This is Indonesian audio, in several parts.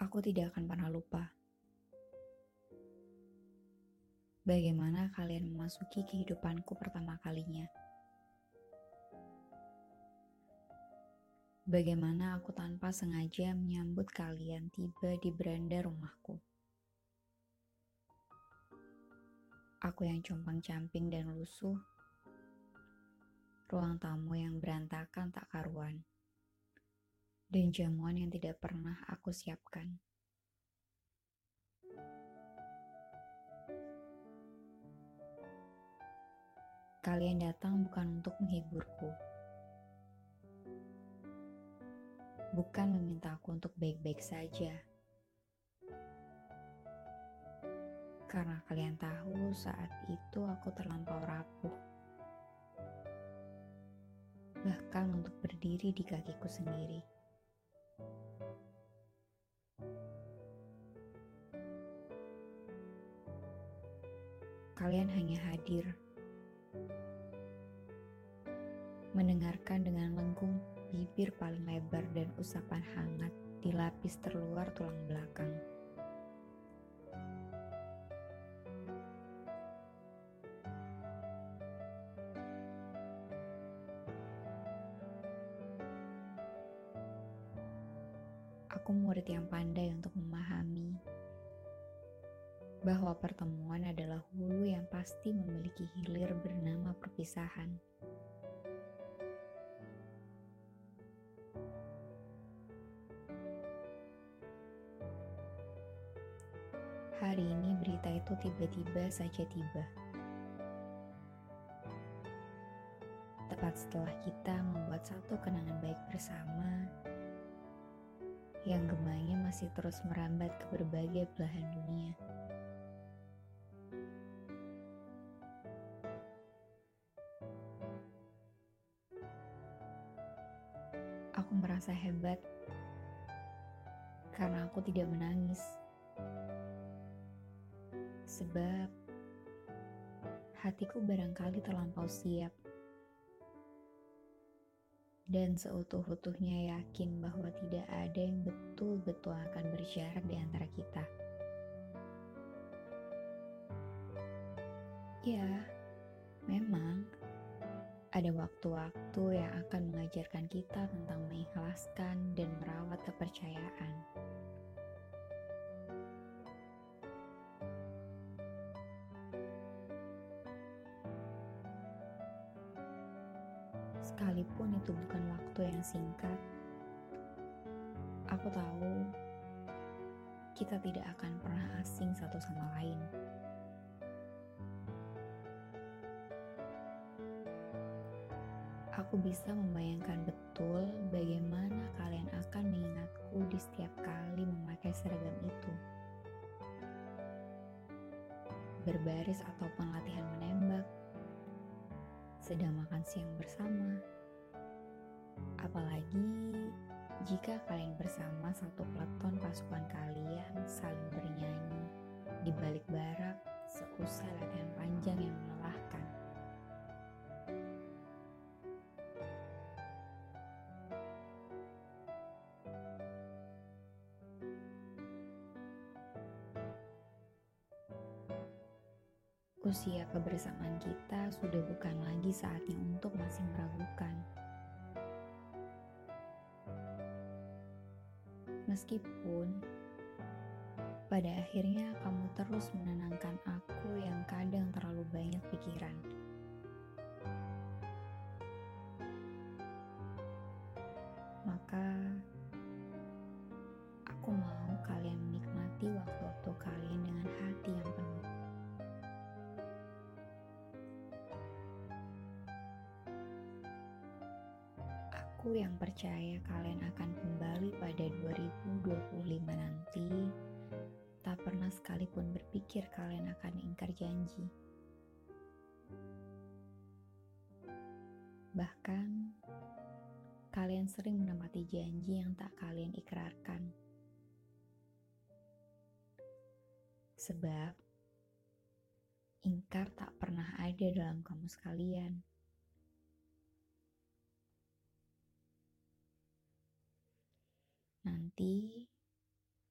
Aku tidak akan pernah lupa. Bagaimana kalian memasuki kehidupanku pertama kalinya? Bagaimana aku tanpa sengaja menyambut kalian tiba di beranda rumahku? Aku yang compang-camping dan lusuh, ruang tamu yang berantakan tak karuan dan jamuan yang tidak pernah aku siapkan. Kalian datang bukan untuk menghiburku, bukan meminta aku untuk baik-baik saja. Karena kalian tahu saat itu aku terlampau rapuh. Bahkan untuk berdiri di kakiku sendiri. Kalian hanya hadir, mendengarkan dengan lengkung bibir paling lebar dan usapan hangat di lapis terluar tulang belakang. Aku murid yang pandai untuk memahami bahwa pertemuan adalah hulu yang pasti memiliki hilir bernama perpisahan. Hari ini berita itu tiba-tiba saja tiba. Tepat setelah kita membuat satu kenangan baik bersama, yang gemanya masih terus merambat ke berbagai belahan dunia. Aku merasa hebat karena aku tidak menangis. Sebab hatiku barangkali terlampau siap dan seutuh-utuhnya yakin bahwa tidak ada yang betul-betul akan berjarak di antara kita. Ya, memang ada waktu-waktu yang akan mengajarkan kita tentang mengikhlaskan dan merawat kepercayaan. Sekalipun itu bukan waktu yang singkat, aku tahu kita tidak akan pernah asing satu sama lain. Aku bisa membayangkan betul bagaimana kalian akan mengingatku di setiap kali memakai seragam itu. Berbaris ataupun latihan menembak, sedang makan siang bersama. Apalagi jika kalian bersama satu peleton pasukan kalian saling bernyanyi di balik barak seusai latihan panjang yang melelahkan. Usia kebersamaan kita sudah bukan lagi saatnya untuk masih meragukan. Meskipun pada akhirnya kamu terus menenangkan aku yang kadang terlalu banyak pikiran. Maka aku mau kalian menikmati waktu-waktu kalian dengan hati yang penuh. Aku yang percaya kalian akan kembali pada 2025 nanti, tak pernah sekalipun berpikir kalian akan ingkar janji. Bahkan, kalian sering menempati janji yang tak kalian ikrarkan. Sebab, ingkar tak pernah ada dalam kamus kalian. Nanti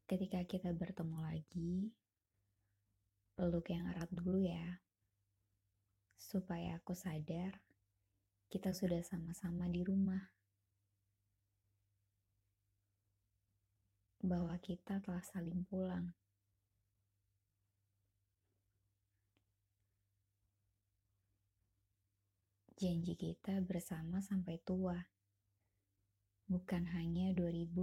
Ketika kita bertemu lagi, peluk yang erat dulu ya. Supaya aku sadar kita sudah sama-sama di rumah. Bahwa kita telah saling pulang. Janji kita bersama sampai tua. Bukan hanya 2025.